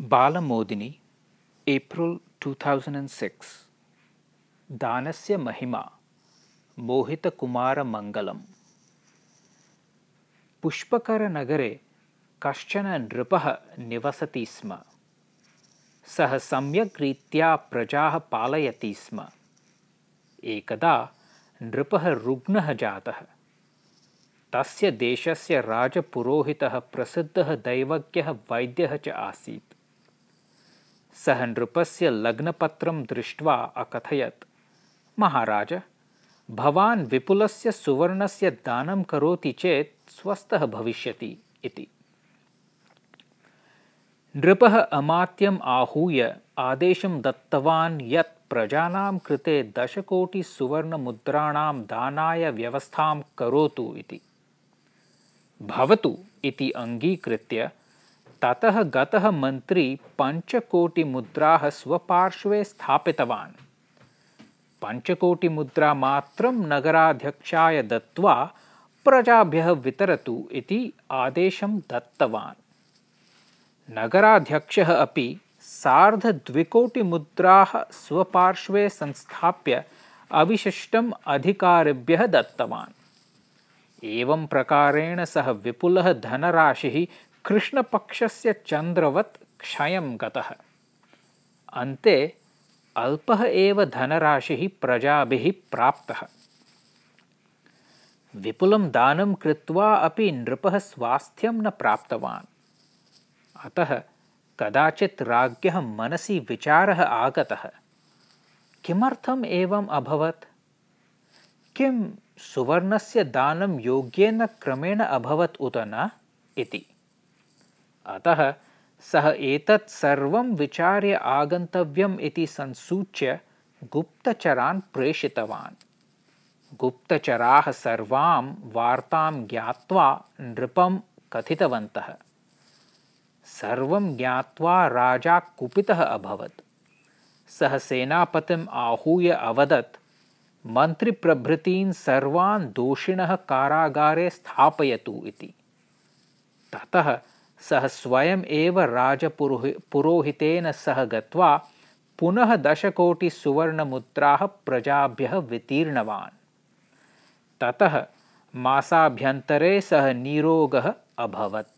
Balamodini April two thousand and six. दानस्य महिमा मोहितकुमारमङ्गलम्। पुष्पकरनगरे कश्चन नृपः निवसति स्म। सः सम्यक् रीत्या प्रजाः पालयति स्म। एकदा नृपः रुग्णः जातः। तस्य देशस्य राजपुरोहितः प्रसिद्धः दैवज्ञः वैद्यः च आसीत् सः नृपस्य लग्नपत्रं दृष्ट्वा अकथयत्। महाराज भवान् विपुलस्य सुवर्णस्य दानं करोति चेत् स्वस्थः भविष्यति इति नृपः अमात्यम् आहूय आदेशं दत्तवान् यत् प्रजानां कृते दशकोटिसुवर्णमुद्राणां दानाय व्यवस्थां करोतु इति। भवतु इति अङ्गीकृत्य ततः गतः मन्त्री पञ्चकोटिमुद्राः स्वपार्श्वे स्थापितवान्। पञ्चकोटिमुद्रामात्रं नगराध्यक्षाय दत्त्वा प्रजाभ्यः वितरतु इति आदेशं दत्तवान्। नगराध्यक्षः अपि सार्धद्विकोटिमुद्राः स्वपार्श्वे संस्थाप्य अविशिष्टम् अधिकारिभ्यः दत्तवान्। एवं प्रकारेण सः विपुलः धनराशिः कृष्णपक्षस्य चन्द्रवत् क्षयं गतः। अन्ते अल्पः एव धनराशिः प्रजाभिः प्राप्तः। विपुलं दानं कृत्वा अपि नृपः स्वास्थ्यं न प्राप्तवान्। अतः कदाचित् राज्ञः मनसि विचारः आगतः। किमर्थम् एवम् अभवत्? किं सुवर्णस्य दानं योग्येन क्रमेण अभवत् उत न? इति अतः सः एतत् सर्वं विचार्य आगन्तव्यम् इति संसूच्य गुप्तचरान् प्रेषितवान्। गुप्तचराः सर्वां वार्तां ज्ञात्वा नृपं कथितवन्तः। सर्वं ज्ञात्वा राजा कुपितः अभवत्। सः सेनापतिम् आहूय अवदत्, मन्त्रिप्रभृतीन् सर्वान् दोषिणः कारागारे स्थापयतु इति। ततः सः स्वयम् एव राजपुरोहि पुरोहितेन सह गत्वा पुनः दशकोटिसुवर्णमुद्राः प्रजाभ्यः वितीर्णवान्। ततः मासाभ्यन्तरे सः निरोगः अभवत्